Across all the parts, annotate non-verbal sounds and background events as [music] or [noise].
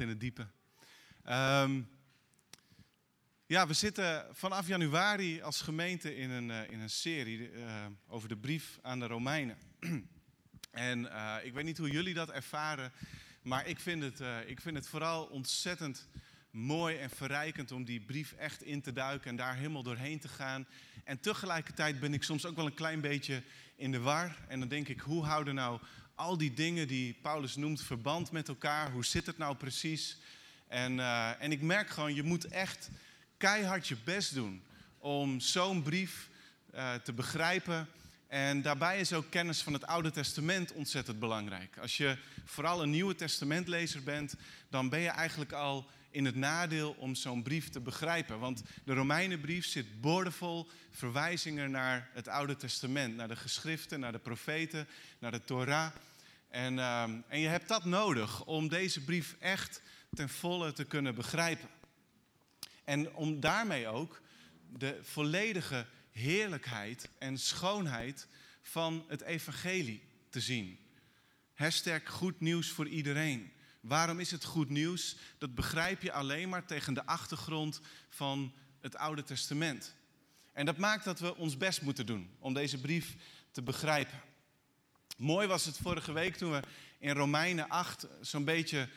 in het diepe. Ehm, ja, we zitten vanaf januari als gemeente in een, eh, in een serie uh, over de brief aan de Romeinen. [clears throat] en uh, ik weet niet hoe jullie dat ervaren, maar ik vind, het, ik vind het vooral ontzettend mooi en verrijkend om die brief echt in te duiken en daar helemaal doorheen te gaan. En tegelijkertijd ben ik soms ook wel een klein beetje in de war. En dan denk ik, hoe houden nou al die dingen die Paulus noemt verband met elkaar? Hoe zit het nou precies? En, uh, en ik merk gewoon, je moet echt keihard je best doen om zo'n brief uh, te begrijpen. En daarbij is ook kennis van het Oude Testament ontzettend belangrijk. Als je vooral een Nieuwe Testamentlezer bent, dan ben je eigenlijk al in het nadeel om zo'n brief te begrijpen. Want de Romeinenbrief zit boordevol verwijzingen naar het Oude Testament, naar de geschriften, naar de profeten, naar de Torah. En, uh, en je hebt dat nodig om deze brief echt ten volle te kunnen begrijpen. En om daarmee ook de volledige heerlijkheid en schoonheid van het evangelie te zien. Hashtag goed nieuws voor iedereen. Waarom is het goed nieuws? Dat begrijp je alleen maar tegen de achtergrond van het Oude Testament. En dat maakt dat we ons best moeten doen om deze brief te begrijpen. Mooi was het vorige week toen we in Romeinen 8 zo'n beetje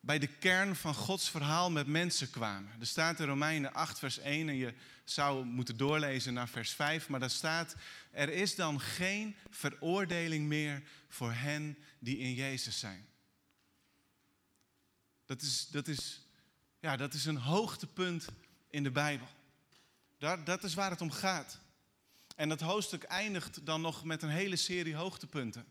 bij de kern van Gods verhaal met mensen kwamen. Er staat in Romeinen 8, vers 1 en je zou moeten doorlezen naar vers 5, maar daar staat: Er is dan geen veroordeling meer voor hen die in Jezus zijn. Dat is, dat is, ja, dat is een hoogtepunt in de Bijbel. Dat, dat is waar het om gaat. En dat hoofdstuk eindigt dan nog met een hele serie hoogtepunten.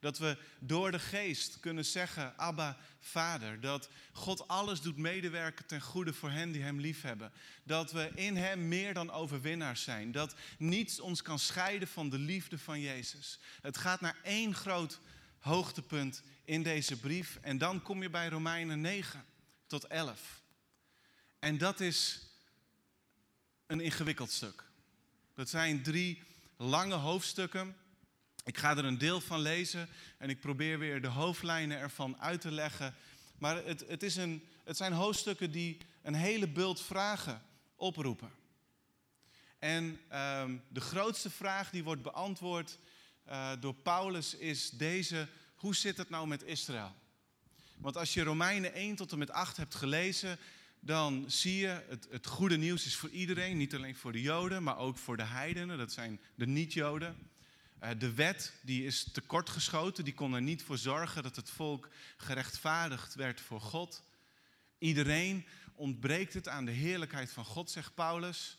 Dat we door de geest kunnen zeggen, Abba, Vader. Dat God alles doet medewerken ten goede voor hen die Hem liefhebben. Dat we in Hem meer dan overwinnaars zijn. Dat niets ons kan scheiden van de liefde van Jezus. Het gaat naar één groot hoogtepunt in deze brief. En dan kom je bij Romeinen 9 tot 11. En dat is een ingewikkeld stuk. Dat zijn drie lange hoofdstukken. Ik ga er een deel van lezen en ik probeer weer de hoofdlijnen ervan uit te leggen. Maar het, het, is een, het zijn hoofdstukken die een hele bult vragen oproepen. En um, de grootste vraag die wordt beantwoord uh, door Paulus is deze: hoe zit het nou met Israël? Want als je Romeinen 1 tot en met 8 hebt gelezen, dan zie je het, het goede nieuws is voor iedereen, niet alleen voor de Joden, maar ook voor de heidenen, dat zijn de niet-Joden. Uh, de wet die is tekortgeschoten, die kon er niet voor zorgen dat het volk gerechtvaardigd werd voor God. Iedereen ontbreekt het aan de heerlijkheid van God, zegt Paulus.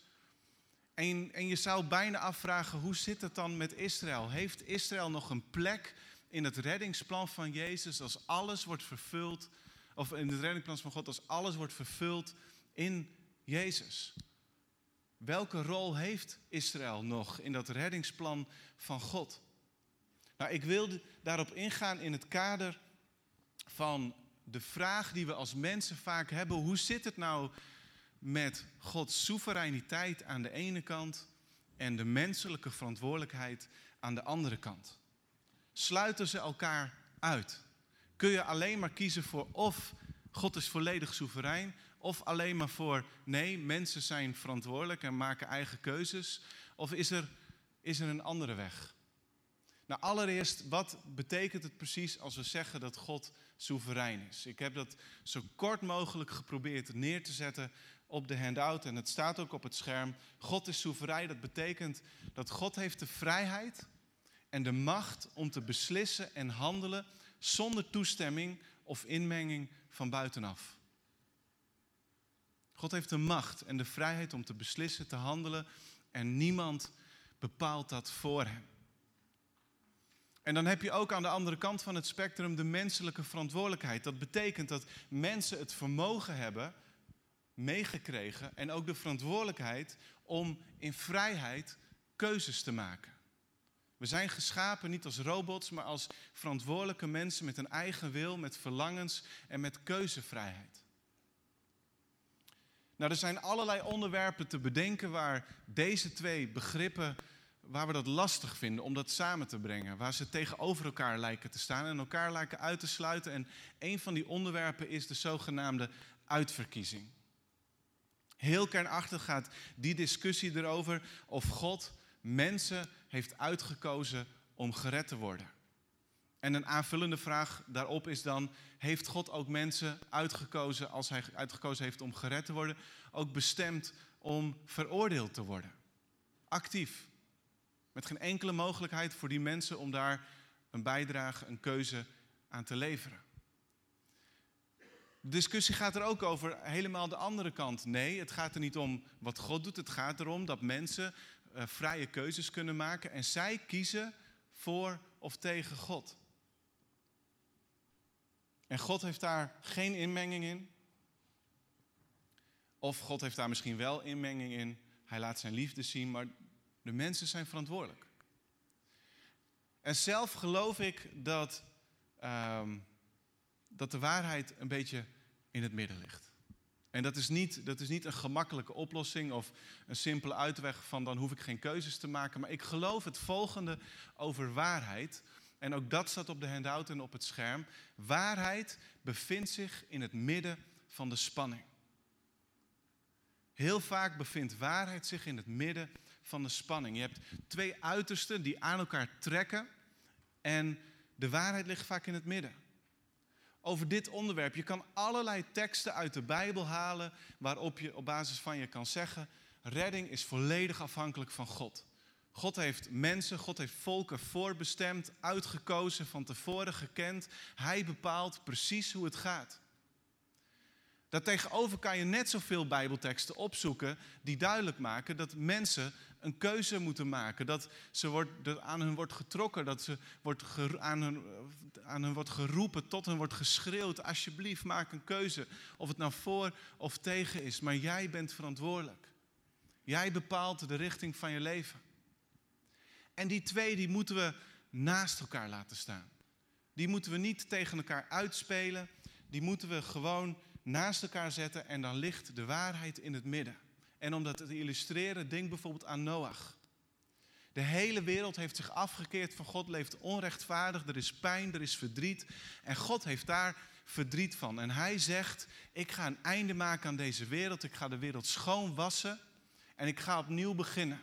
En, en je zou bijna afvragen, hoe zit het dan met Israël? Heeft Israël nog een plek in het reddingsplan van Jezus als alles wordt vervuld, of in het reddingsplan van God als alles wordt vervuld in Jezus? Welke rol heeft Israël nog in dat reddingsplan van God? Nou, ik wil daarop ingaan in het kader van de vraag die we als mensen vaak hebben: hoe zit het nou met Gods soevereiniteit aan de ene kant en de menselijke verantwoordelijkheid aan de andere kant? Sluiten ze elkaar uit? Kun je alleen maar kiezen voor of God is volledig soeverein, of alleen maar voor nee, mensen zijn verantwoordelijk en maken eigen keuzes, of is er, is er een andere weg? Nou, allereerst, wat betekent het precies als we zeggen dat God soeverein is? Ik heb dat zo kort mogelijk geprobeerd neer te zetten op de handout en het staat ook op het scherm. God is soeverein, dat betekent dat God heeft de vrijheid en de macht om te beslissen en handelen zonder toestemming of inmenging van buitenaf. God heeft de macht en de vrijheid om te beslissen, te handelen en niemand bepaalt dat voor hem. En dan heb je ook aan de andere kant van het spectrum de menselijke verantwoordelijkheid. Dat betekent dat mensen het vermogen hebben meegekregen en ook de verantwoordelijkheid om in vrijheid keuzes te maken. We zijn geschapen niet als robots, maar als verantwoordelijke mensen met een eigen wil, met verlangens en met keuzevrijheid. Nou, er zijn allerlei onderwerpen te bedenken waar deze twee begrippen waar we dat lastig vinden om dat samen te brengen. Waar ze tegenover elkaar lijken te staan en elkaar lijken uit te sluiten. En een van die onderwerpen is de zogenaamde uitverkiezing. Heel kernachtig gaat die discussie erover of God mensen heeft uitgekozen om gered te worden. En een aanvullende vraag daarop is dan: heeft God ook mensen uitgekozen, als hij uitgekozen heeft om gered te worden, ook bestemd om veroordeeld te worden? Actief. Met geen enkele mogelijkheid voor die mensen om daar een bijdrage, een keuze aan te leveren. De discussie gaat er ook over helemaal de andere kant. Nee, het gaat er niet om wat God doet. Het gaat erom dat mensen uh, vrije keuzes kunnen maken en zij kiezen voor of tegen God. En God heeft daar geen inmenging in. Of God heeft daar misschien wel inmenging in. Hij laat zijn liefde zien, maar de mensen zijn verantwoordelijk. En zelf geloof ik dat, um, dat de waarheid een beetje in het midden ligt. En dat is, niet, dat is niet een gemakkelijke oplossing of een simpele uitweg van dan hoef ik geen keuzes te maken. Maar ik geloof het volgende over waarheid. En ook dat staat op de handout en op het scherm. Waarheid bevindt zich in het midden van de spanning. Heel vaak bevindt waarheid zich in het midden van de spanning. Je hebt twee uitersten die aan elkaar trekken en de waarheid ligt vaak in het midden. Over dit onderwerp. Je kan allerlei teksten uit de Bijbel halen waarop je op basis van je kan zeggen: redding is volledig afhankelijk van God. God heeft mensen, God heeft volken voorbestemd, uitgekozen, van tevoren gekend. Hij bepaalt precies hoe het gaat. Daartegenover kan je net zoveel Bijbelteksten opzoeken die duidelijk maken dat mensen een keuze moeten maken. Dat, ze wordt, aan hun wordt getrokken, dat ze wordt aan, hun, aan hun wordt geroepen, tot hen wordt geschreeuwd. Alsjeblieft, maak een keuze. Of het nou voor of tegen is. Maar jij bent verantwoordelijk. Jij bepaalt de richting van je leven. En die twee die moeten we naast elkaar laten staan. Die moeten we niet tegen elkaar uitspelen. Die moeten we gewoon naast elkaar zetten en dan ligt de waarheid in het midden. En om dat te illustreren, denk bijvoorbeeld aan Noach. De hele wereld heeft zich afgekeerd van God, leeft onrechtvaardig, er is pijn, er is verdriet. En God heeft daar verdriet van. En hij zegt, ik ga een einde maken aan deze wereld, ik ga de wereld schoon wassen en ik ga opnieuw beginnen.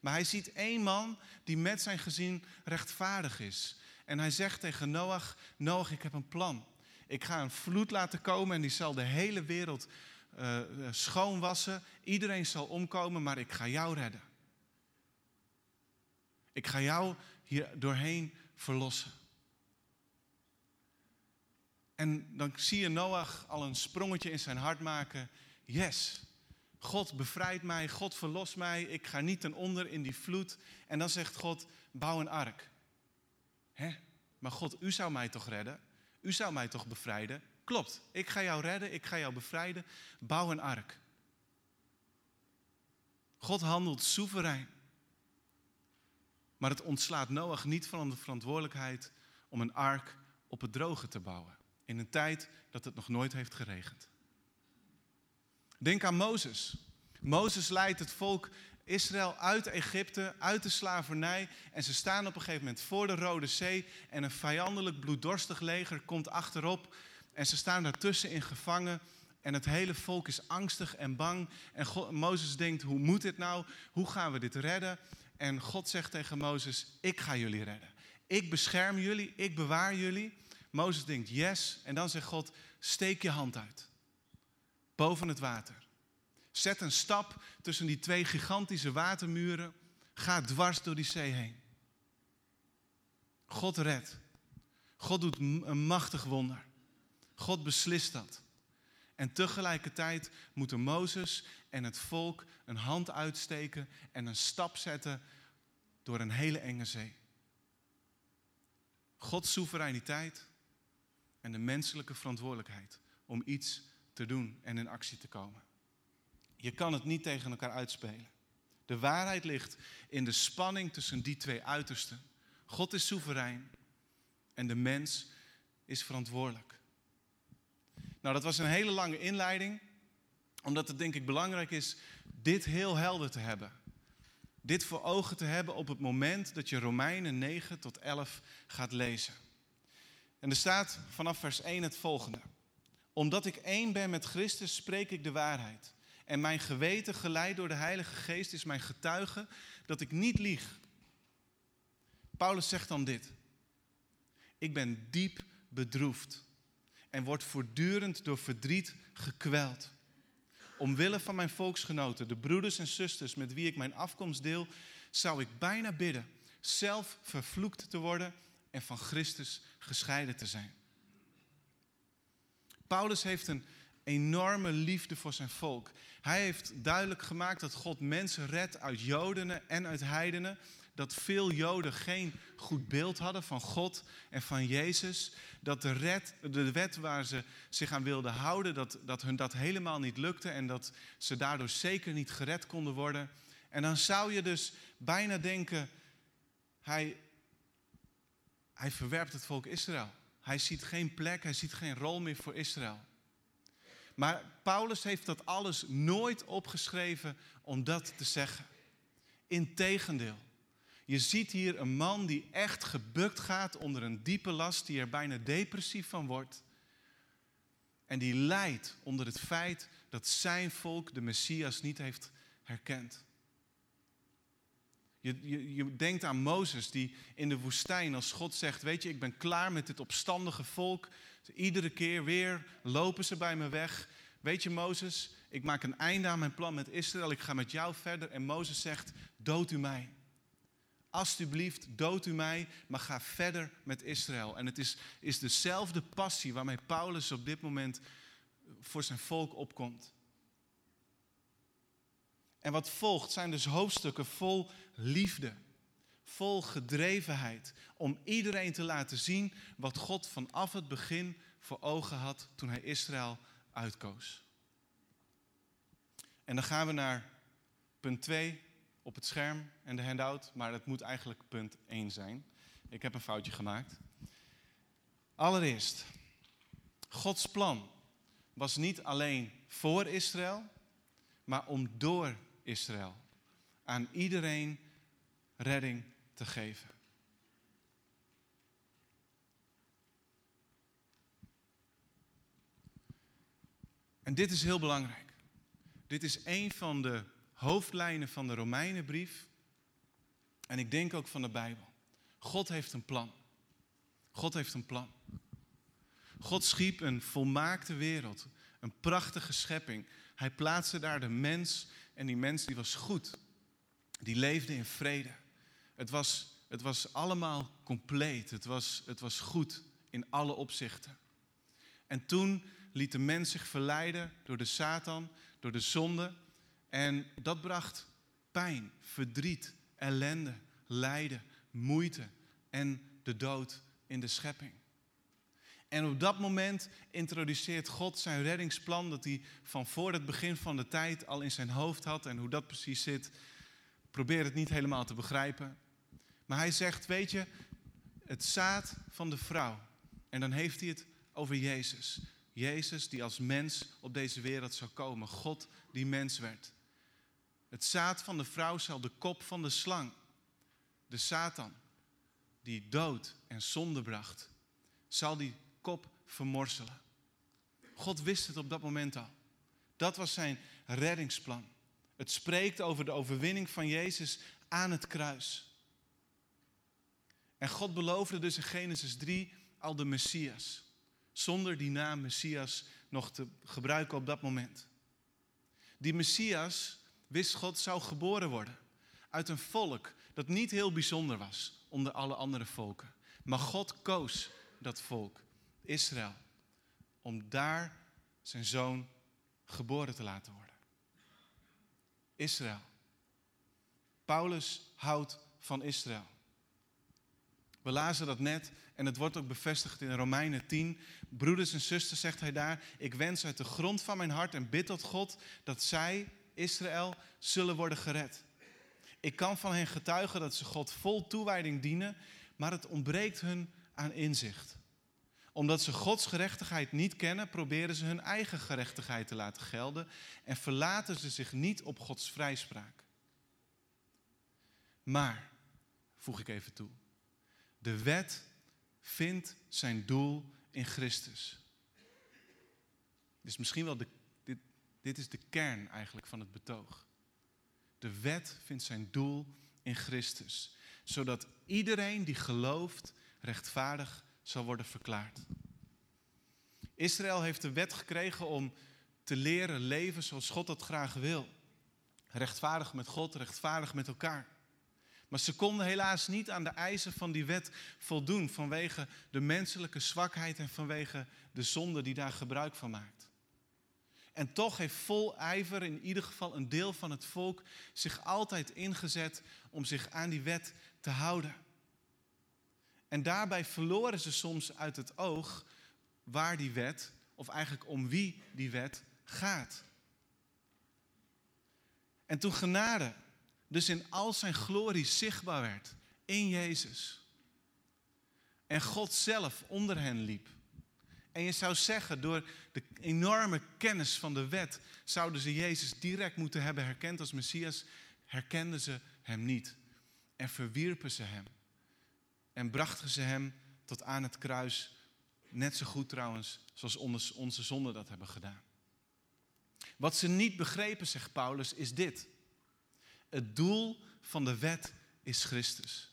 Maar hij ziet één man die met zijn gezin rechtvaardig is. En hij zegt tegen Noach, Noach, ik heb een plan. Ik ga een vloed laten komen en die zal de hele wereld uh, schoonwassen. Iedereen zal omkomen, maar ik ga jou redden. Ik ga jou hier doorheen verlossen. En dan zie je Noach al een sprongetje in zijn hart maken. Yes, God bevrijdt mij, God verlost mij, ik ga niet ten onder in die vloed. En dan zegt God, bouw een ark. Hè? Maar God, u zou mij toch redden? U zou mij toch bevrijden? Klopt, ik ga jou redden, ik ga jou bevrijden. Bouw een ark. God handelt soeverein. Maar het ontslaat Noach niet van de verantwoordelijkheid om een ark op het droge te bouwen. In een tijd dat het nog nooit heeft geregend. Denk aan Mozes. Mozes leidt het volk Israël uit Egypte, uit de slavernij. En ze staan op een gegeven moment voor de Rode Zee. En een vijandelijk, bloeddorstig leger komt achterop. En ze staan daartussen in gevangen. En het hele volk is angstig en bang. En God, Mozes denkt, hoe moet dit nou? Hoe gaan we dit redden? En God zegt tegen Mozes, ik ga jullie redden. Ik bescherm jullie, ik bewaar jullie. Mozes denkt, yes. En dan zegt God, steek je hand uit. Boven het water. Zet een stap tussen die twee gigantische watermuren. Ga dwars door die zee heen. God redt. God doet een machtig wonder. God beslist dat. En tegelijkertijd moeten Mozes en het volk een hand uitsteken en een stap zetten door een hele enge zee. Gods soevereiniteit en de menselijke verantwoordelijkheid om iets te doen en in actie te komen. Je kan het niet tegen elkaar uitspelen. De waarheid ligt in de spanning tussen die twee uitersten. God is soeverein en de mens is verantwoordelijk. Nou, dat was een hele lange inleiding, omdat het denk ik belangrijk is dit heel helder te hebben. dit voor ogen te hebben op het moment dat je Romeinen 9 tot 11 gaat lezen. En er staat vanaf vers 1 het volgende. Omdat ik één ben met Christus, spreek ik de waarheid. En mijn geweten, geleid door de Heilige Geest, is mijn getuige dat ik niet lieg. Paulus zegt dan dit. Ik ben diep bedroefd en word voortdurend door verdriet gekweld. Omwille van mijn volksgenoten, de broeders en zusters met wie ik mijn afkomst deel, zou ik bijna bidden zelf vervloekt te worden en van Christus gescheiden te zijn. Paulus heeft een enorme liefde voor zijn volk. Hij heeft duidelijk gemaakt dat God mensen redt uit Joden en uit heidenen. Dat veel Joden geen goed beeld hadden van God en van Jezus. Dat de, red, de wet waar ze zich aan wilden houden, dat, dat hun dat helemaal niet lukte. En dat ze daardoor zeker niet gered konden worden. En dan zou je dus bijna denken, hij, hij verwerpt het volk Israël. Hij ziet geen plek, hij ziet geen rol meer voor Israël. Maar Paulus heeft dat alles nooit opgeschreven om dat te zeggen. Integendeel. Je ziet hier een man die echt gebukt gaat onder een diepe last, die er bijna depressief van wordt. En die lijdt onder het feit dat zijn volk de Messias niet heeft herkend. Je, je, je, denkt aan Mozes die in de woestijn, als God zegt, weet je, ik ben klaar met dit opstandige volk. Iedere keer weer lopen ze bij me weg. Weet je, Mozes, ik maak een einde aan mijn plan met Israël. Ik ga met jou verder. En Mozes zegt, dood u mij. Alsjeblieft, dood u mij, maar ga verder met Israël. En het is, is dezelfde passie waarmee Paulus op dit moment voor zijn volk opkomt. En wat volgt zijn dus hoofdstukken vol liefde, vol gedrevenheid, om iedereen te laten zien wat God vanaf het begin voor ogen had toen hij Israël uitkoos. En dan gaan we naar punt 2 op het scherm en de handout, maar het moet eigenlijk punt 1 zijn. Ik heb een foutje gemaakt. Allereerst, Gods plan was niet alleen voor Israël, maar om door Israël aan iedereen redding te geven. En dit is heel belangrijk. Dit is een van de hoofdlijnen van de Romeinenbrief. En ik denk ook van de Bijbel. God heeft een plan. God heeft een plan. God schiep een volmaakte wereld, een prachtige schepping. Hij plaatste daar de mens en die mens die was goed. Die leefde in vrede. Het was, het was allemaal compleet. Het was, het was goed in alle opzichten. En toen liet de mens zich verleiden door de Satan, door de zonde. En dat bracht pijn, verdriet, ellende, lijden, moeite en de dood in de schepping. En op dat moment introduceert God zijn reddingsplan dat hij van voor het begin van de tijd al in zijn hoofd had. En hoe dat precies zit, probeer het niet helemaal te begrijpen. Maar hij zegt, weet je, het zaad van de vrouw. En dan heeft hij het over Jezus. Jezus die als mens op deze wereld zou komen. God die mens werd. Het zaad van de vrouw zal de kop van de slang, de Satan, die dood en zonde bracht, zal die kop vermorselen. God wist het op dat moment al. Dat was zijn reddingsplan. Het spreekt over de overwinning van Jezus aan het kruis. En God beloofde dus in Genesis 3 al de Messias zonder die naam Messias nog te gebruiken op dat moment. Die Messias, wist God, zou geboren worden uit een volk dat niet heel bijzonder was onder alle andere volken. Maar God koos dat volk, Israël, om daar zijn zoon geboren te laten worden. Israël. Paulus houdt van Israël. We lazen dat net en het wordt ook bevestigd in Romeinen 10. Broeders en zusters, zegt hij daar, ik wens uit de grond van mijn hart en bid tot God dat zij, Israël, zullen worden gered. Ik kan van hen getuigen dat ze God vol toewijding dienen, maar het ontbreekt hun aan inzicht. Omdat ze Gods gerechtigheid niet kennen, proberen ze hun eigen gerechtigheid te laten gelden en verlaten ze zich niet op Gods vrijspraak. Maar, voeg ik even toe, de wet vindt zijn doel in Christus. Dus misschien wel de, dit, is de kern eigenlijk van het betoog. De wet vindt zijn doel in Christus, zodat iedereen die gelooft rechtvaardig zal worden verklaard. Israël heeft de wet gekregen om te leren leven zoals God dat graag wil. Rechtvaardig met God, rechtvaardig met elkaar. Maar ze konden helaas niet aan de eisen van die wet voldoen vanwege de menselijke zwakheid en vanwege de zonde die daar gebruik van maakt. En toch heeft vol ijver in ieder geval een deel van het volk zich altijd ingezet om zich aan die wet te houden. En daarbij verloren ze soms uit het oog waar die wet, of eigenlijk om wie die wet gaat. En toen genade dus in al zijn glorie zichtbaar werd in Jezus. En God zelf onder hen liep. En je zou zeggen, door de enorme kennis van de wet, zouden ze Jezus direct moeten hebben herkend als Messias. Herkenden ze hem niet. En verwierpen ze hem. En brachten ze hem tot aan het kruis. Net zo goed trouwens, zoals onze zonden dat hebben gedaan. Wat ze niet begrepen, zegt Paulus, is dit. Het doel van de wet is Christus.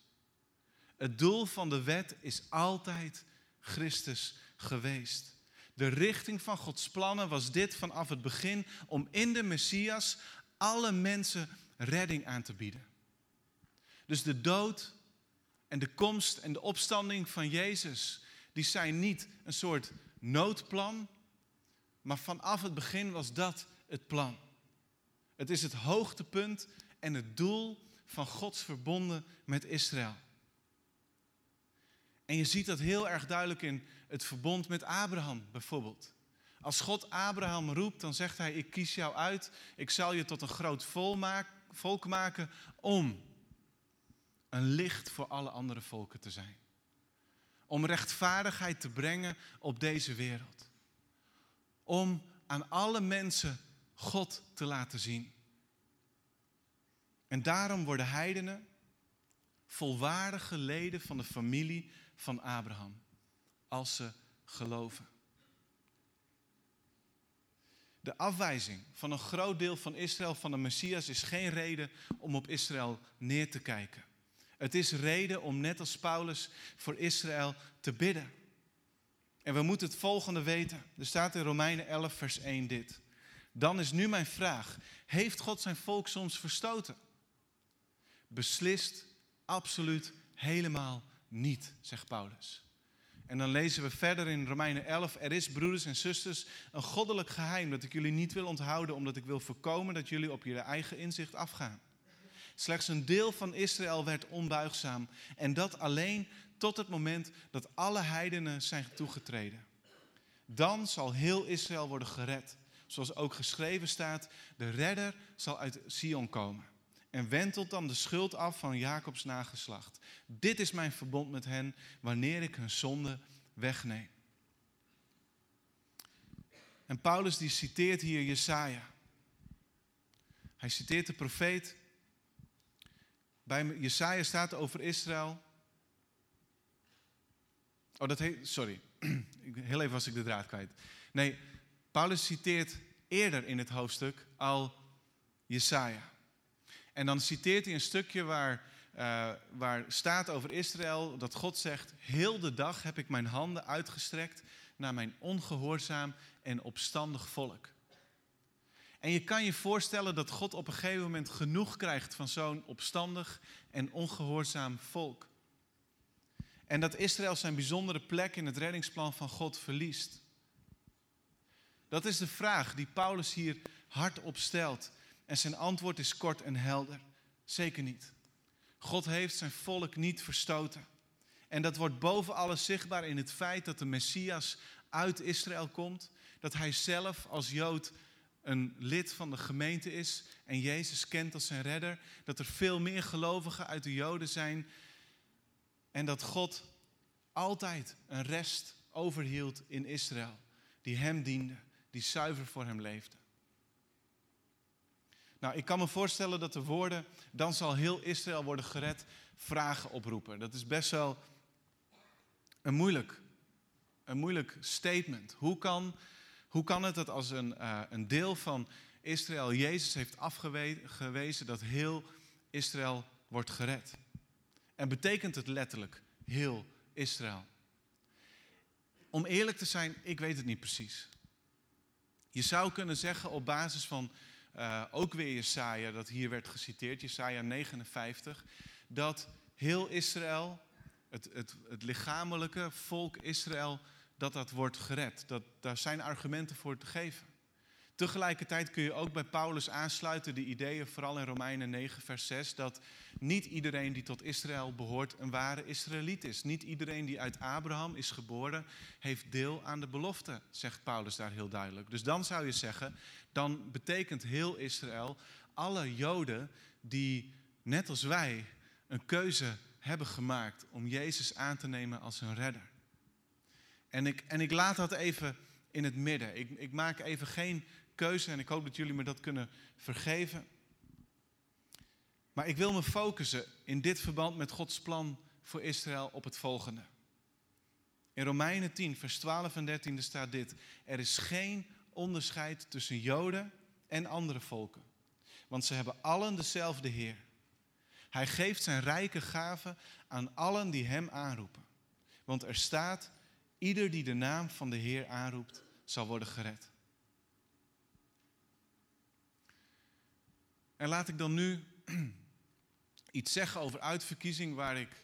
Het doel van de wet is altijd Christus geweest. De richting van Gods plannen was dit vanaf het begin om in de Messias alle mensen redding aan te bieden. Dus de dood en de komst en de opstanding van Jezus, die zijn niet een soort noodplan, maar vanaf het begin was dat het plan. Het is het hoogtepunt en het doel van Gods verbonden met Israël. En je ziet dat heel erg duidelijk in het verbond met Abraham bijvoorbeeld. Als God Abraham roept, dan zegt hij: Ik kies jou uit, ik zal je tot een groot volk maken om een licht voor alle andere volken te zijn. Om rechtvaardigheid te brengen op deze wereld. Om aan alle mensen God te laten zien. En daarom worden heidenen volwaardige leden van de familie van Abraham, als ze geloven. De afwijzing van een groot deel van Israël van de Messias is geen reden om op Israël neer te kijken. Het is reden om net als Paulus voor Israël te bidden. En we moeten het volgende weten. Er staat in Romeinen 11, vers 1 dit. Dan is nu mijn vraag: Heeft God zijn volk soms verstoten? Beslist, absoluut, helemaal niet, zegt Paulus. En dan lezen we verder in Romeinen 11. Er is, broeders en zusters, een goddelijk geheim dat ik jullie niet wil onthouden, omdat ik wil voorkomen dat jullie op jullie eigen inzicht afgaan. Slechts een deel van Israël werd onbuigzaam. En dat alleen tot het moment dat alle heidenen zijn toegetreden. Dan zal heel Israël worden gered. Zoals ook geschreven staat, de redder zal uit Sion komen en wentelt dan de schuld af van Jacobs nageslacht. Dit is mijn verbond met hen wanneer ik hun zonde wegneem. En Paulus die citeert hier Jesaja. Hij citeert de profeet. Bij Jesaja staat over Israël. Oh, dat heet, sorry. [clears throat] Heel even was ik de draad kwijt. Nee, Paulus citeert eerder in het hoofdstuk al Jesaja. En dan citeert hij een stukje waar, uh, waar staat over Israël dat God zegt: Heel de dag heb ik mijn handen uitgestrekt naar mijn ongehoorzaam en opstandig volk. En je kan je voorstellen dat God op een gegeven moment genoeg krijgt van zo'n opstandig en ongehoorzaam volk. En dat Israël zijn bijzondere plek in het reddingsplan van God verliest. Dat is de vraag die Paulus hier hardop stelt. En zijn antwoord is kort en helder. Zeker niet. God heeft zijn volk niet verstoten. En dat wordt boven alles zichtbaar in het feit dat de Messias uit Israël komt. Dat hij zelf als Jood een lid van de gemeente is en Jezus kent als zijn redder. Dat er veel meer gelovigen uit de Joden zijn. En dat God altijd een rest overhield in Israël. Die hem diende, die zuiver voor hem leefde. Nou, ik kan me voorstellen dat de woorden, dan zal heel Israël worden gered, vragen oproepen. Dat is best wel een moeilijk, een moeilijk statement. Hoe kan, hoe kan het dat als een, uh, een deel van Israël Jezus heeft afgewezen, dat heel Israël wordt gered? En betekent het letterlijk heel Israël? Om eerlijk te zijn, ik weet het niet precies. Je zou kunnen zeggen op basis van uh, ook weer Jesaja, dat hier werd geciteerd, Jesaja 59, dat heel Israël, het, het, het lichamelijke volk Israël, dat dat wordt gered. Dat, daar zijn argumenten voor te geven. Tegelijkertijd kun je ook bij Paulus aansluiten de ideeën, vooral in Romeinen 9, vers 6, dat niet iedereen die tot Israël behoort een ware Israëliet is. Niet iedereen die uit Abraham is geboren, heeft deel aan de belofte, zegt Paulus daar heel duidelijk. Dus dan zou je zeggen, dan betekent heel Israël alle Joden die, net als wij, een keuze hebben gemaakt om Jezus aan te nemen als hun redder. En ik, en ik laat dat even in het midden. Ik, ik maak even geen keuze en ik hoop dat jullie me dat kunnen vergeven. Maar ik wil me focussen in dit verband met Gods plan voor Israël op het volgende. In Romeinen 10, vers 12 en 13 staat dit. Er is geen onderscheid tussen Joden en andere volken. Want ze hebben allen dezelfde Heer. Hij geeft zijn rijke gaven aan allen die hem aanroepen. Want er staat, ieder die de naam van de Heer aanroept, zal worden gered. En laat ik dan nu [clears throat] iets zeggen over uitverkiezing waar ik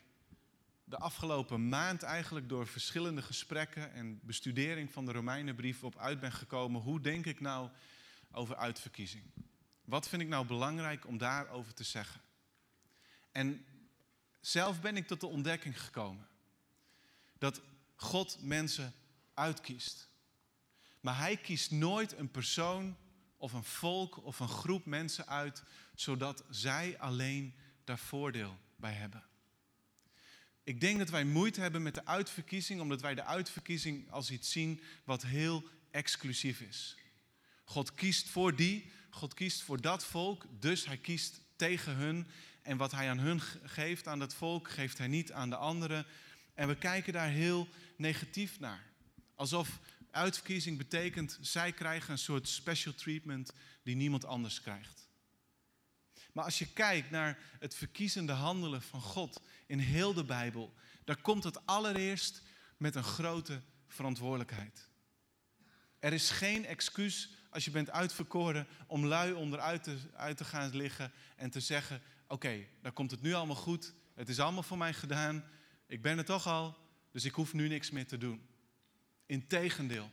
de afgelopen maand eigenlijk door verschillende gesprekken en bestudering van de Romeinenbrief op uit ben gekomen. Hoe denk ik nou over uitverkiezing? Wat vind ik nou belangrijk om daarover te zeggen? En zelf ben ik tot de ontdekking gekomen dat God mensen uitkiest. Maar hij kiest nooit een persoon of een volk of een groep mensen uit, zodat zij alleen daar voordeel bij hebben. Ik denk dat wij moeite hebben met de uitverkiezing, omdat wij de uitverkiezing als iets zien wat heel exclusief is. God kiest voor die, God kiest voor dat volk, dus hij kiest tegen hun. En wat hij aan hun geeft, aan dat volk, geeft hij niet aan de anderen. En we kijken daar heel negatief naar. Alsof uitverkiezing betekent, zij krijgen een soort special treatment die niemand anders krijgt. Maar als je kijkt naar het verkiezende handelen van God in heel de Bijbel, dan komt het allereerst met een grote verantwoordelijkheid. Er is geen excuus als je bent uitverkoren om lui onderuit te, uit te gaan liggen en te zeggen: Oké, dan komt het nu allemaal goed, het is allemaal voor mij gedaan, ik ben er toch al, dus ik hoef nu niks meer te doen. Integendeel,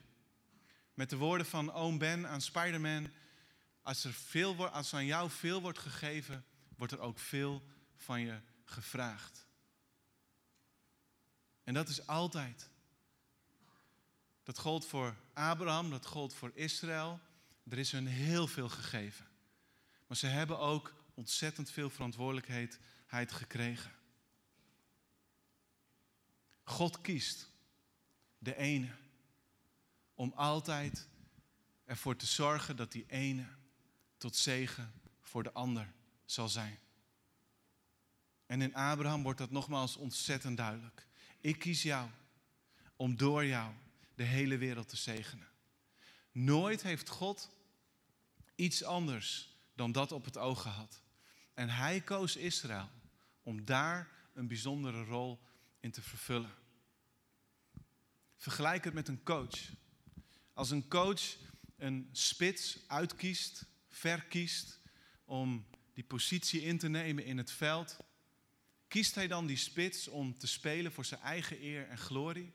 met de woorden van oom Ben aan Spider-Man, als er, veel, als aan jou veel wordt gegeven, wordt er ook veel van je gevraagd. En dat is altijd. Dat gold voor Abraham, dat gold voor Israël. Er is hun heel veel gegeven. Maar ze hebben ook ontzettend veel verantwoordelijkheid gekregen. God kiest de ene om altijd ervoor te zorgen dat die ene tot zegen voor de ander zal zijn. En in Abraham wordt dat nogmaals ontzettend duidelijk. Ik kies jou om door jou de hele wereld te zegenen. Nooit heeft God iets anders dan dat op het oog gehad. En hij koos Israël om daar een bijzondere rol in te vervullen. Vergelijk het met een coach. Als een coach een spits uitkiest, verkiest om die positie in te nemen in het veld, kiest hij dan die spits om te spelen voor zijn eigen eer en glorie?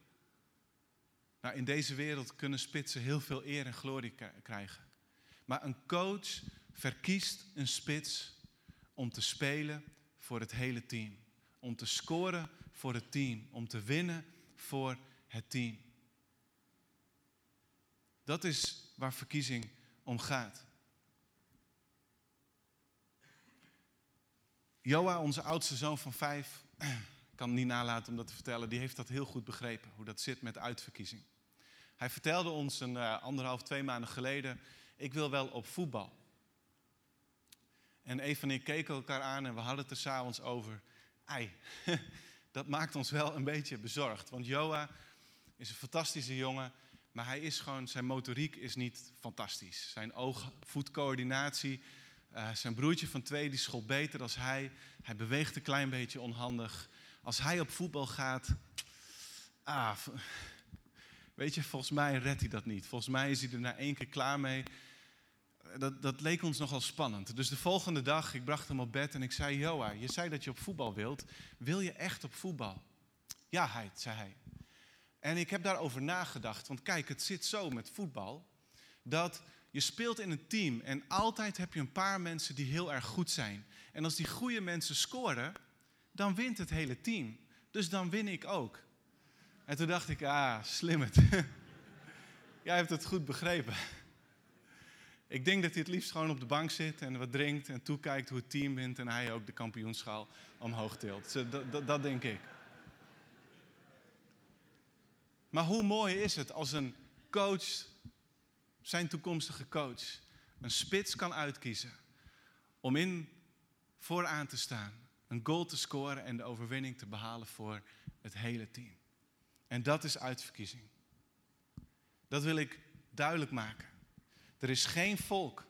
Nou, in deze wereld kunnen spitsen heel veel eer en glorie krijgen. Maar een coach verkiest een spits om te spelen voor het hele team. Om te scoren voor het team. Om te winnen voor het team. Dat is waar verkiezing om gaat. Joa, onze oudste zoon van vijf, [clears throat] kan niet nalaten om dat te vertellen, die heeft dat heel goed begrepen, hoe dat zit met uitverkiezing. Hij vertelde ons een uh, anderhalf, twee maanden geleden, ik wil wel op voetbal. En Eva en ik keken elkaar aan en we hadden het er s'avonds over. Ei, [laughs] dat maakt ons wel een beetje bezorgd. Want Joa is een fantastische jongen, maar hij is gewoon, zijn motoriek is niet fantastisch. Zijn oog-voetcoördinatie, uh, zijn broertje van twee, die school beter dan hij. Hij beweegt een klein beetje onhandig. Als hij op voetbal gaat, ah, weet je, volgens mij redt hij dat niet. Volgens mij is hij er na één keer klaar mee dat, dat leek ons nogal spannend. Dus de volgende dag, ik bracht hem op bed en ik zei: Joa, je zei dat je op voetbal wilt. Wil je echt op voetbal? Ja, hij, zei hij. En ik heb daarover nagedacht. Want kijk, het zit zo met voetbal. Dat je speelt in een team en altijd heb je een paar mensen die heel erg goed zijn. En als die goede mensen scoren, dan wint het hele team. Dus dan win ik ook. En toen dacht ik, ah, slim het. [laughs] Jij hebt het goed begrepen. Ik denk dat hij het liefst gewoon op de bank zit en wat drinkt en toekijkt hoe het team wint en hij ook de kampioenschaal omhoog tilt. Dat, dat, dat denk ik. Maar hoe mooi is het als een coach, zijn toekomstige coach, een spits kan uitkiezen om in vooraan te staan, een goal te scoren en de overwinning te behalen voor het hele team. En dat is uitverkiezing. Dat wil ik duidelijk maken. Er is geen volk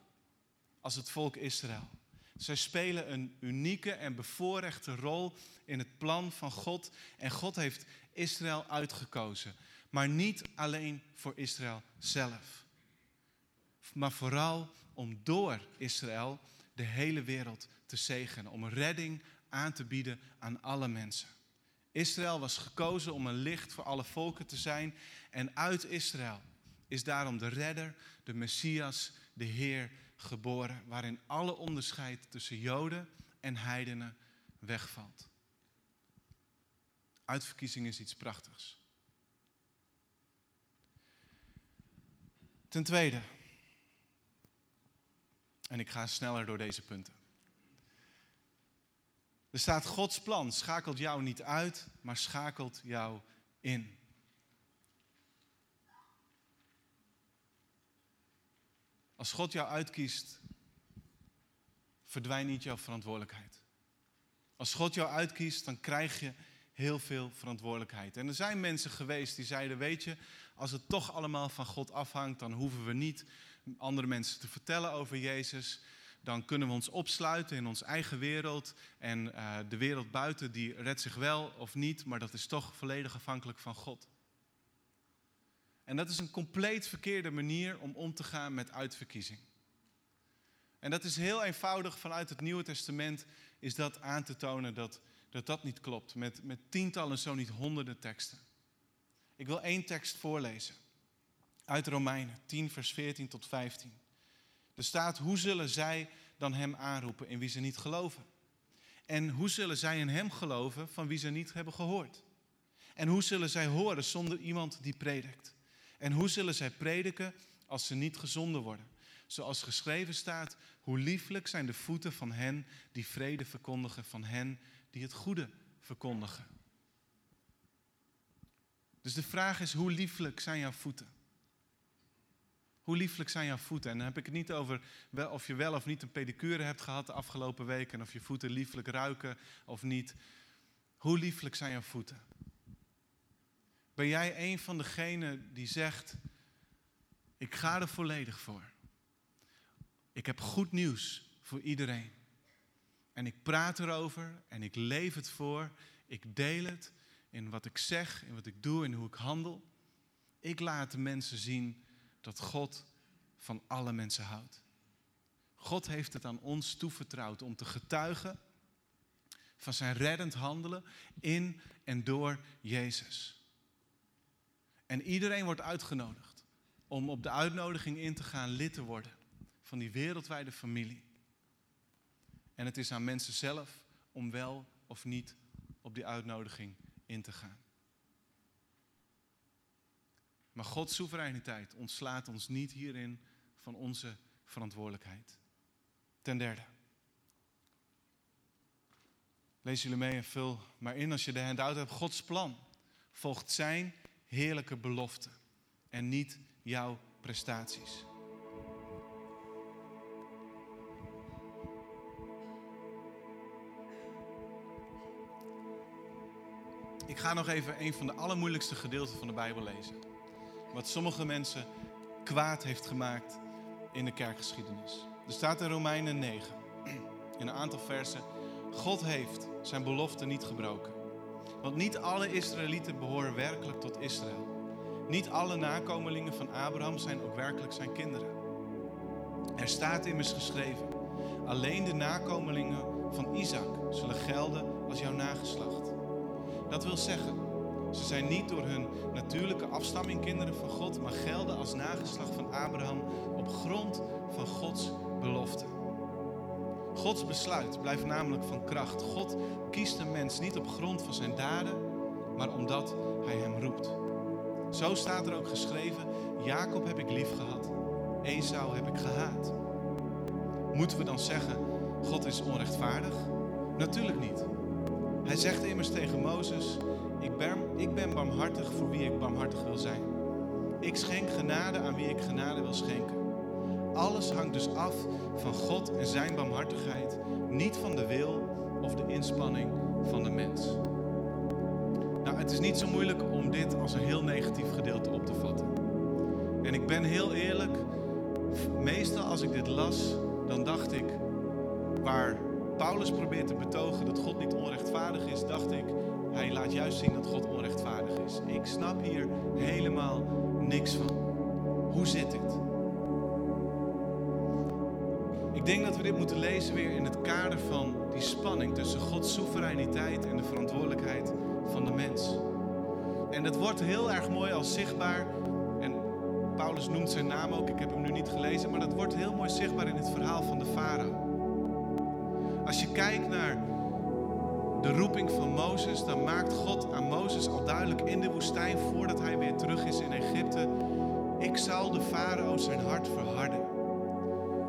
als het volk Israël. Zij spelen een unieke en bevoorrechte rol in het plan van God. En God heeft Israël uitgekozen. Maar niet alleen voor Israël zelf. Maar vooral om door Israël de hele wereld te zegenen. Om redding aan te bieden aan alle mensen. Israël was gekozen om een licht voor alle volken te zijn. En uit Israël is daarom de redder, de Messias, de Heer geboren, waarin alle onderscheid tussen Joden en heidenen wegvalt. Uitverkiezing is iets prachtigs. Ten tweede, en ik ga sneller door deze punten. Er staat Gods plan schakelt jou niet uit, maar schakelt jou in. Als God jou uitkiest, verdwijnt niet jouw verantwoordelijkheid. Als God jou uitkiest, dan krijg je heel veel verantwoordelijkheid. En er zijn mensen geweest die zeiden: Weet je, als het toch allemaal van God afhangt, dan hoeven we niet andere mensen te vertellen over Jezus. Dan kunnen we ons opsluiten in onze eigen wereld. En uh, de wereld buiten, die redt zich wel of niet, maar dat is toch volledig afhankelijk van God. En dat is een compleet verkeerde manier om om te gaan met uitverkiezing. En dat is heel eenvoudig vanuit het Nieuwe Testament is dat aan te tonen dat dat, dat niet klopt. Met, met tientallen, zo niet honderden teksten. Ik wil één tekst voorlezen. Uit Romeinen 10, vers 14 tot 15. Er staat, hoe zullen zij dan hem aanroepen in wie ze niet geloven? En hoe zullen zij in hem geloven van wie ze niet hebben gehoord? En hoe zullen zij horen zonder iemand die predikt? En hoe zullen zij prediken als ze niet gezonden worden? Zoals geschreven staat, hoe lieflijk zijn de voeten van hen die vrede verkondigen, van hen die het goede verkondigen. Dus de vraag is, hoe lieflijk zijn jouw voeten? Hoe lieflijk zijn jouw voeten? En dan heb ik het niet over of je wel of niet een pedicure hebt gehad de afgelopen weken en of je voeten lieflijk ruiken of niet. Hoe lieflijk zijn jouw voeten? Ben jij een van degenen die zegt: Ik ga er volledig voor. Ik heb goed nieuws voor iedereen. En ik praat erover en ik leef het voor. Ik deel het in wat ik zeg, in wat ik doe en hoe ik handel. Ik laat de mensen zien dat God van alle mensen houdt. God heeft het aan ons toevertrouwd om te getuigen van zijn reddend handelen in en door Jezus. En iedereen wordt uitgenodigd om op de uitnodiging in te gaan lid te worden van die wereldwijde familie. En het is aan mensen zelf om wel of niet op die uitnodiging in te gaan. Maar Gods soevereiniteit ontslaat ons niet hierin van onze verantwoordelijkheid. Ten derde. Lees jullie mee en vul maar in als je de handout hebt. Gods plan volgt zijn heerlijke belofte en niet jouw prestaties. Ik ga nog even een van de allermoeilijkste gedeelten van de Bijbel lezen. Wat sommige mensen kwaad heeft gemaakt in de kerkgeschiedenis. Er staat in Romeinen 9, in een aantal versen. God heeft zijn belofte niet gebroken. Want niet alle Israëlieten behoren werkelijk tot Israël. Niet alle nakomelingen van Abraham zijn ook werkelijk zijn kinderen. Er staat immers geschreven: alleen de nakomelingen van Isaac zullen gelden als jouw nageslacht. Dat wil zeggen, ze zijn niet door hun natuurlijke afstamming kinderen van God, maar gelden als nageslacht van Abraham op grond van Gods belofte. Gods besluit blijft namelijk van kracht. God kiest een mens niet op grond van zijn daden, maar omdat hij hem roept. Zo staat er ook geschreven: Jacob heb ik lief gehad, Esau heb ik gehaat. Moeten we dan zeggen: God is onrechtvaardig? Natuurlijk niet. Hij zegt immers tegen Mozes: ik ben, ik ben barmhartig voor wie ik barmhartig wil zijn. Ik schenk genade aan wie ik genade wil schenken. Alles hangt dus af van God en zijn barmhartigheid, niet van de wil of de inspanning van de mens. Nou, het is niet zo moeilijk om dit als een heel negatief gedeelte op te vatten. En ik ben heel eerlijk, meestal als ik dit las, dan dacht ik, waar Paulus probeert te betogen dat God niet onrechtvaardig is, dacht ik, hij laat juist zien dat God onrechtvaardig is. Ik snap hier helemaal niks van. Hoe zit dit? Ik denk dat we dit moeten lezen weer in het kader van die spanning tussen Gods soevereiniteit en de verantwoordelijkheid van de mens. En dat wordt heel erg mooi als zichtbaar. En Paulus noemt zijn naam ook, ik heb hem nu niet gelezen, maar dat wordt heel mooi zichtbaar in het verhaal van de farao. Als je kijkt naar de roeping van Mozes, dan maakt God aan Mozes al duidelijk in de woestijn, voordat hij weer terug is in Egypte, ik zal de farao zijn hart verharden,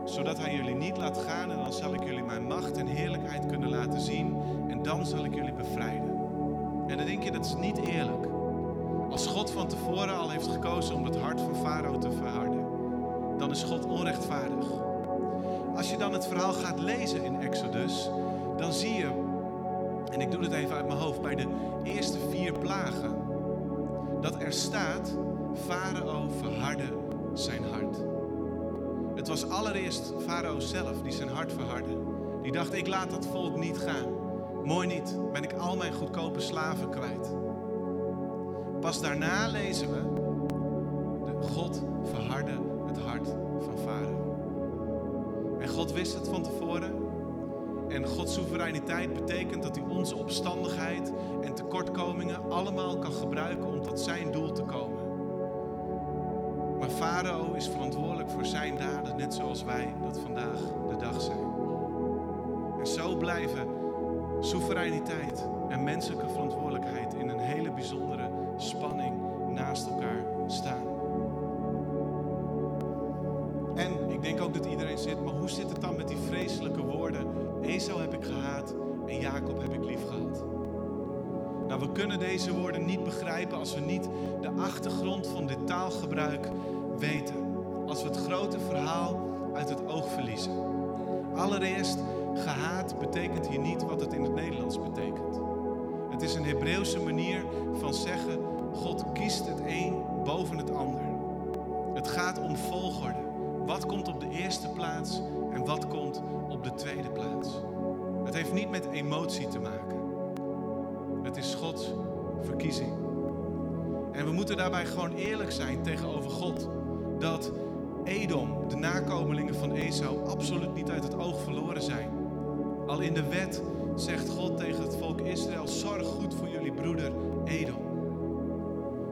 zodat hij jullie niet laat gaan en dan zal ik jullie mijn macht en heerlijkheid kunnen laten zien en dan zal ik jullie bevrijden. En dan denk je, dat is niet eerlijk. Als God van tevoren al heeft gekozen om het hart van farao te verharden, dan is God onrechtvaardig. Als je dan het verhaal gaat lezen in Exodus, dan zie je, en ik doe het even uit mijn hoofd, bij de eerste vier plagen, dat er staat, Farao verhardde zijn hart. Het was allereerst Farao zelf die zijn hart verhardde. Die dacht, ik laat dat volk niet gaan. Mooi niet, ben ik al mijn goedkope slaven kwijt. Pas daarna lezen we, de God God wist het van tevoren. En Gods soevereiniteit betekent dat hij onze opstandigheid en tekortkomingen allemaal kan gebruiken om tot zijn doel te komen. Maar Farao is verantwoordelijk voor zijn daden, net zoals wij dat vandaag de dag zijn. En zo blijven soevereiniteit en menselijke verantwoordelijkheid in een hele bijzondere spanning naast elkaar staan. Zit, maar hoe zit het dan met die vreselijke woorden? Esau heb ik gehaat en Jacob heb ik lief gehad. Nou, we kunnen deze woorden niet begrijpen als we niet de achtergrond van dit taalgebruik weten. Als we het grote verhaal uit het oog verliezen. Allereerst, gehaat betekent hier niet wat het in het Nederlands betekent. Het is een Hebreeuwse manier van zeggen, God kiest het een boven het ander. Het gaat om volgorde. Wat komt op de eerste plaats en wat komt op de tweede plaats? Het heeft niet met emotie te maken. Het is Gods verkiezing. En we moeten daarbij gewoon eerlijk zijn tegenover God. Dat Edom, de nakomelingen van Esau, absoluut niet uit het oog verloren zijn. Al in de wet zegt God tegen het volk Israël: zorg goed voor jullie broeder Edom.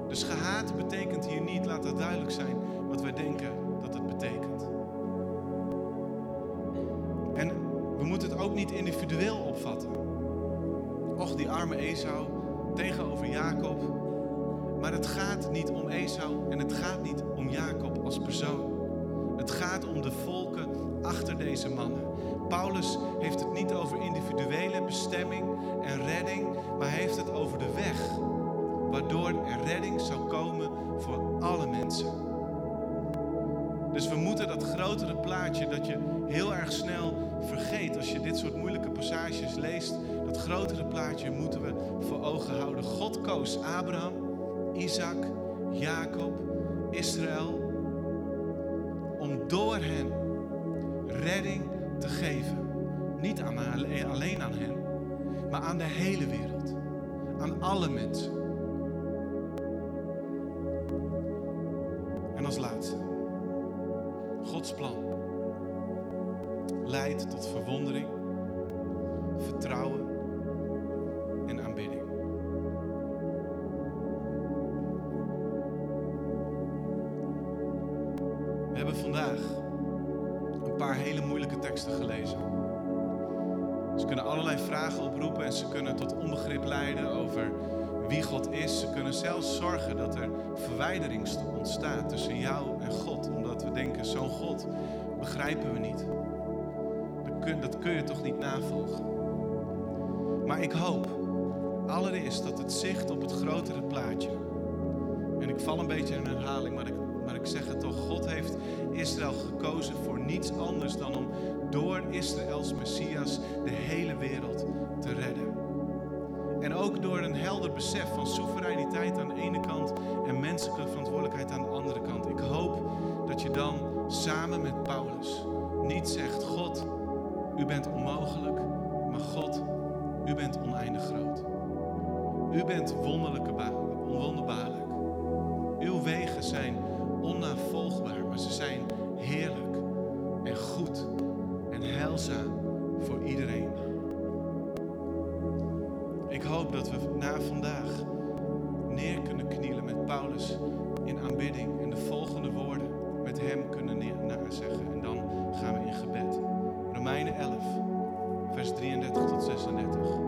Dus gehaat betekent hier niet, laat dat duidelijk zijn, wat wij denken betekent. En we moeten het ook niet individueel opvatten. Och, die arme Esau tegenover Jacob. Maar het gaat niet om Esau en het gaat niet om Jacob als persoon. Het gaat om de volken achter deze mannen. Paulus heeft het niet over individuele bestemming en redding, maar heeft het over de weg waardoor er redding zou komen voor alle mensen. Dus we moeten dat grotere plaatje dat je heel erg snel vergeet als je dit soort moeilijke passages leest, dat grotere plaatje moeten we voor ogen houden. God koos Abraham, Isaac, Jacob, Israël om door hen redding te geven. Niet aan, alleen aan hen, maar aan de hele wereld. Aan alle mensen. En als laatste, Plan leidt tot verwondering, vertrouwen en aanbidding. We hebben vandaag een paar hele moeilijke teksten gelezen. Ze kunnen allerlei vragen oproepen en ze kunnen tot onbegrip leiden over wie God is. Ze kunnen zelfs zorgen dat er verwijdering ontstaat tussen jou en God, we denken, zo'n God begrijpen we niet. Dat kun je toch niet navolgen. Maar ik hoop allereerst dat het zicht op het grotere plaatje. En ik val een beetje in herhaling, maar ik, maar ik zeg het toch. God heeft Israël gekozen voor niets anders dan om door Israëls Messias de hele wereld te redden. En ook door een helder besef van soevereiniteit aan de ene kant en menselijke verantwoordelijkheid aan de andere kant. Ik hoop dat je dan samen met Paulus niet zegt: God, u bent onmogelijk, maar God, u bent oneindig groot. U bent wonderlijke onwonderbaarlijk. Uw wegen zijn onnavolgbaar, maar ze zijn heerlijk en goed en heilzaam voor iedereen. Ik hoop dat we na vandaag neer kunnen knielen met Paulus in aanbidding en de volgende woorden hem kunnen zeggen. En dan gaan we in gebed. Romeinen 11, vers 33 tot 36.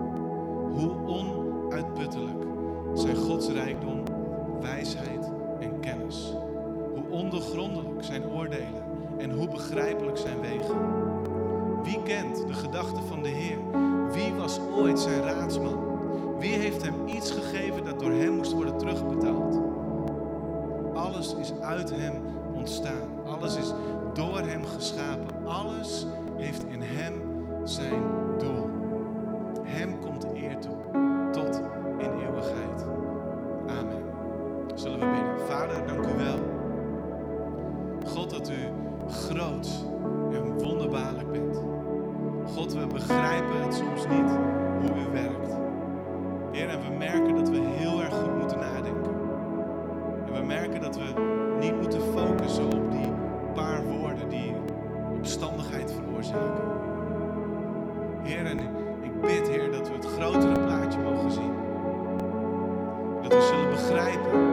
Bid, Heer, dat we het grotere plaatje mogen zien. Dat we zullen begrijpen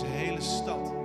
deze hele stad,